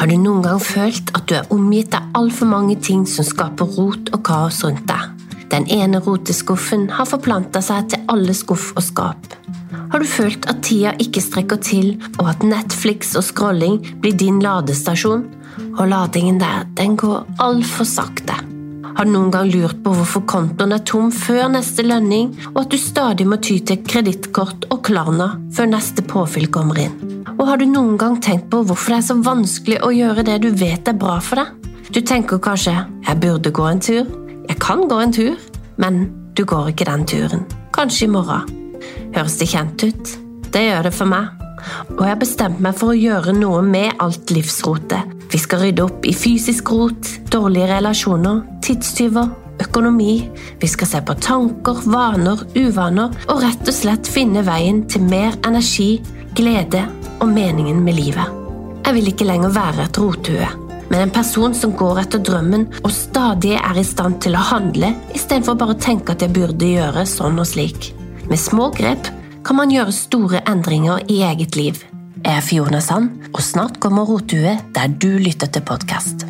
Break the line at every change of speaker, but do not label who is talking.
Har du noen gang følt at du er omgitt av altfor mange ting som skaper rot og kaos rundt deg? Den ene roteskuffen har forplanta seg til alle skuff og skap. Har du følt at tida ikke strekker til, og at Netflix og scrolling blir din ladestasjon? Og ladingen der, den går altfor sakte. Har du noen gang lurt på hvorfor kontoen er tom før neste lønning, og at du stadig må ty til kredittkort og Klarna før neste påfyll kommer inn? Og har du noen gang tenkt på hvorfor det er så vanskelig å gjøre det du vet er bra for deg? Du tenker kanskje 'jeg burde gå en tur', 'jeg kan gå en tur', men du går ikke den turen. Kanskje i morgen. Høres det kjent ut? Det gjør det for meg. Og jeg har bestemt meg for å gjøre noe med alt livsrotet. Vi skal rydde opp i fysisk rot, dårlige relasjoner, tidstyver, økonomi. Vi skal se på tanker, vaner, uvaner og rett og slett finne veien til mer energi, glede og meningen med livet. Jeg vil ikke lenger være et rothue, men en person som går etter drømmen og stadig er i stand til å handle, istedenfor bare å tenke at jeg burde gjøre sånn og slik. Med små grep kan man gjøre store endringer i eget liv. Jeg er Fiona Sand, og snart kommer Rothue der du lytter til podkast.